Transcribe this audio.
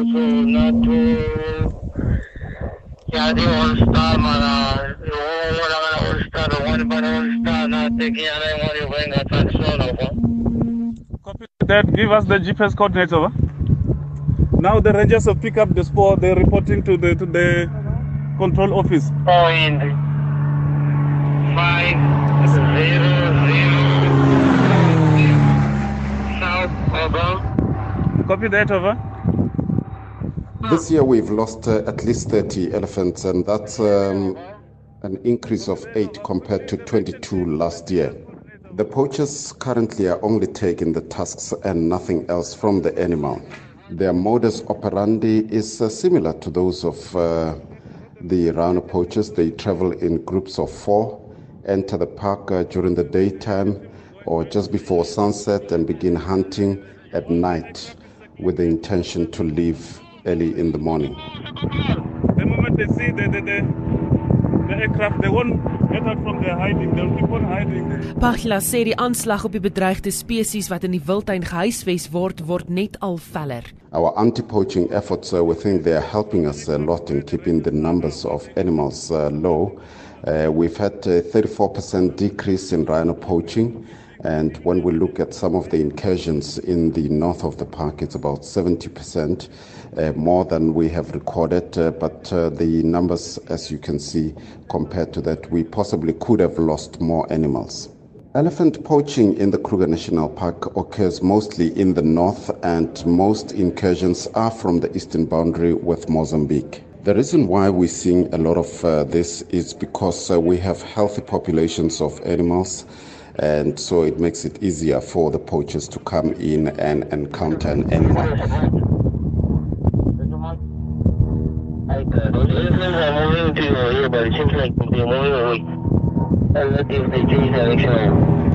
So not to Jadi all-star mana wala ka na all-star wala pa na all-star na tiki ana yung wali ko yung attraction ako. Copy that. Give us the GPS coordinates over. Now the rangers have picked up the spot. They're reporting to the to the control office. Point five zero zero south over. Copy that over. This year we've lost uh, at least 30 elephants, and that's um, an increase of 8 compared to 22 last year. The poachers currently are only taking the tusks and nothing else from the animal. Their modus operandi is uh, similar to those of uh, the rhino poachers. They travel in groups of four, enter the park uh, during the daytime or just before sunset, and begin hunting at night with the intention to leave early in the morning. The moment they see the the, the, the aircraft, they won't. Pagla sê die aanslag op die bedreigde spesies wat in die wildtuin gehuisves word, word net al veller. Our anti-poaching efforts, uh, we think they are helping us a lot in keeping the numbers of animals uh, low. Uh, we've had a 34% decrease in rhino poaching. And when we look at some of the incursions in the north of the park, it's about 70% uh, more than we have recorded. Uh, but uh, the numbers, as you can see, compared to that, we possibly could have lost more animals. Elephant poaching in the Kruger National Park occurs mostly in the north, and most incursions are from the eastern boundary with Mozambique. The reason why we're seeing a lot of uh, this is because uh, we have healthy populations of animals, and so it makes it easier for the poachers to come in and encounter an animal. Like they're moving away. And change direction.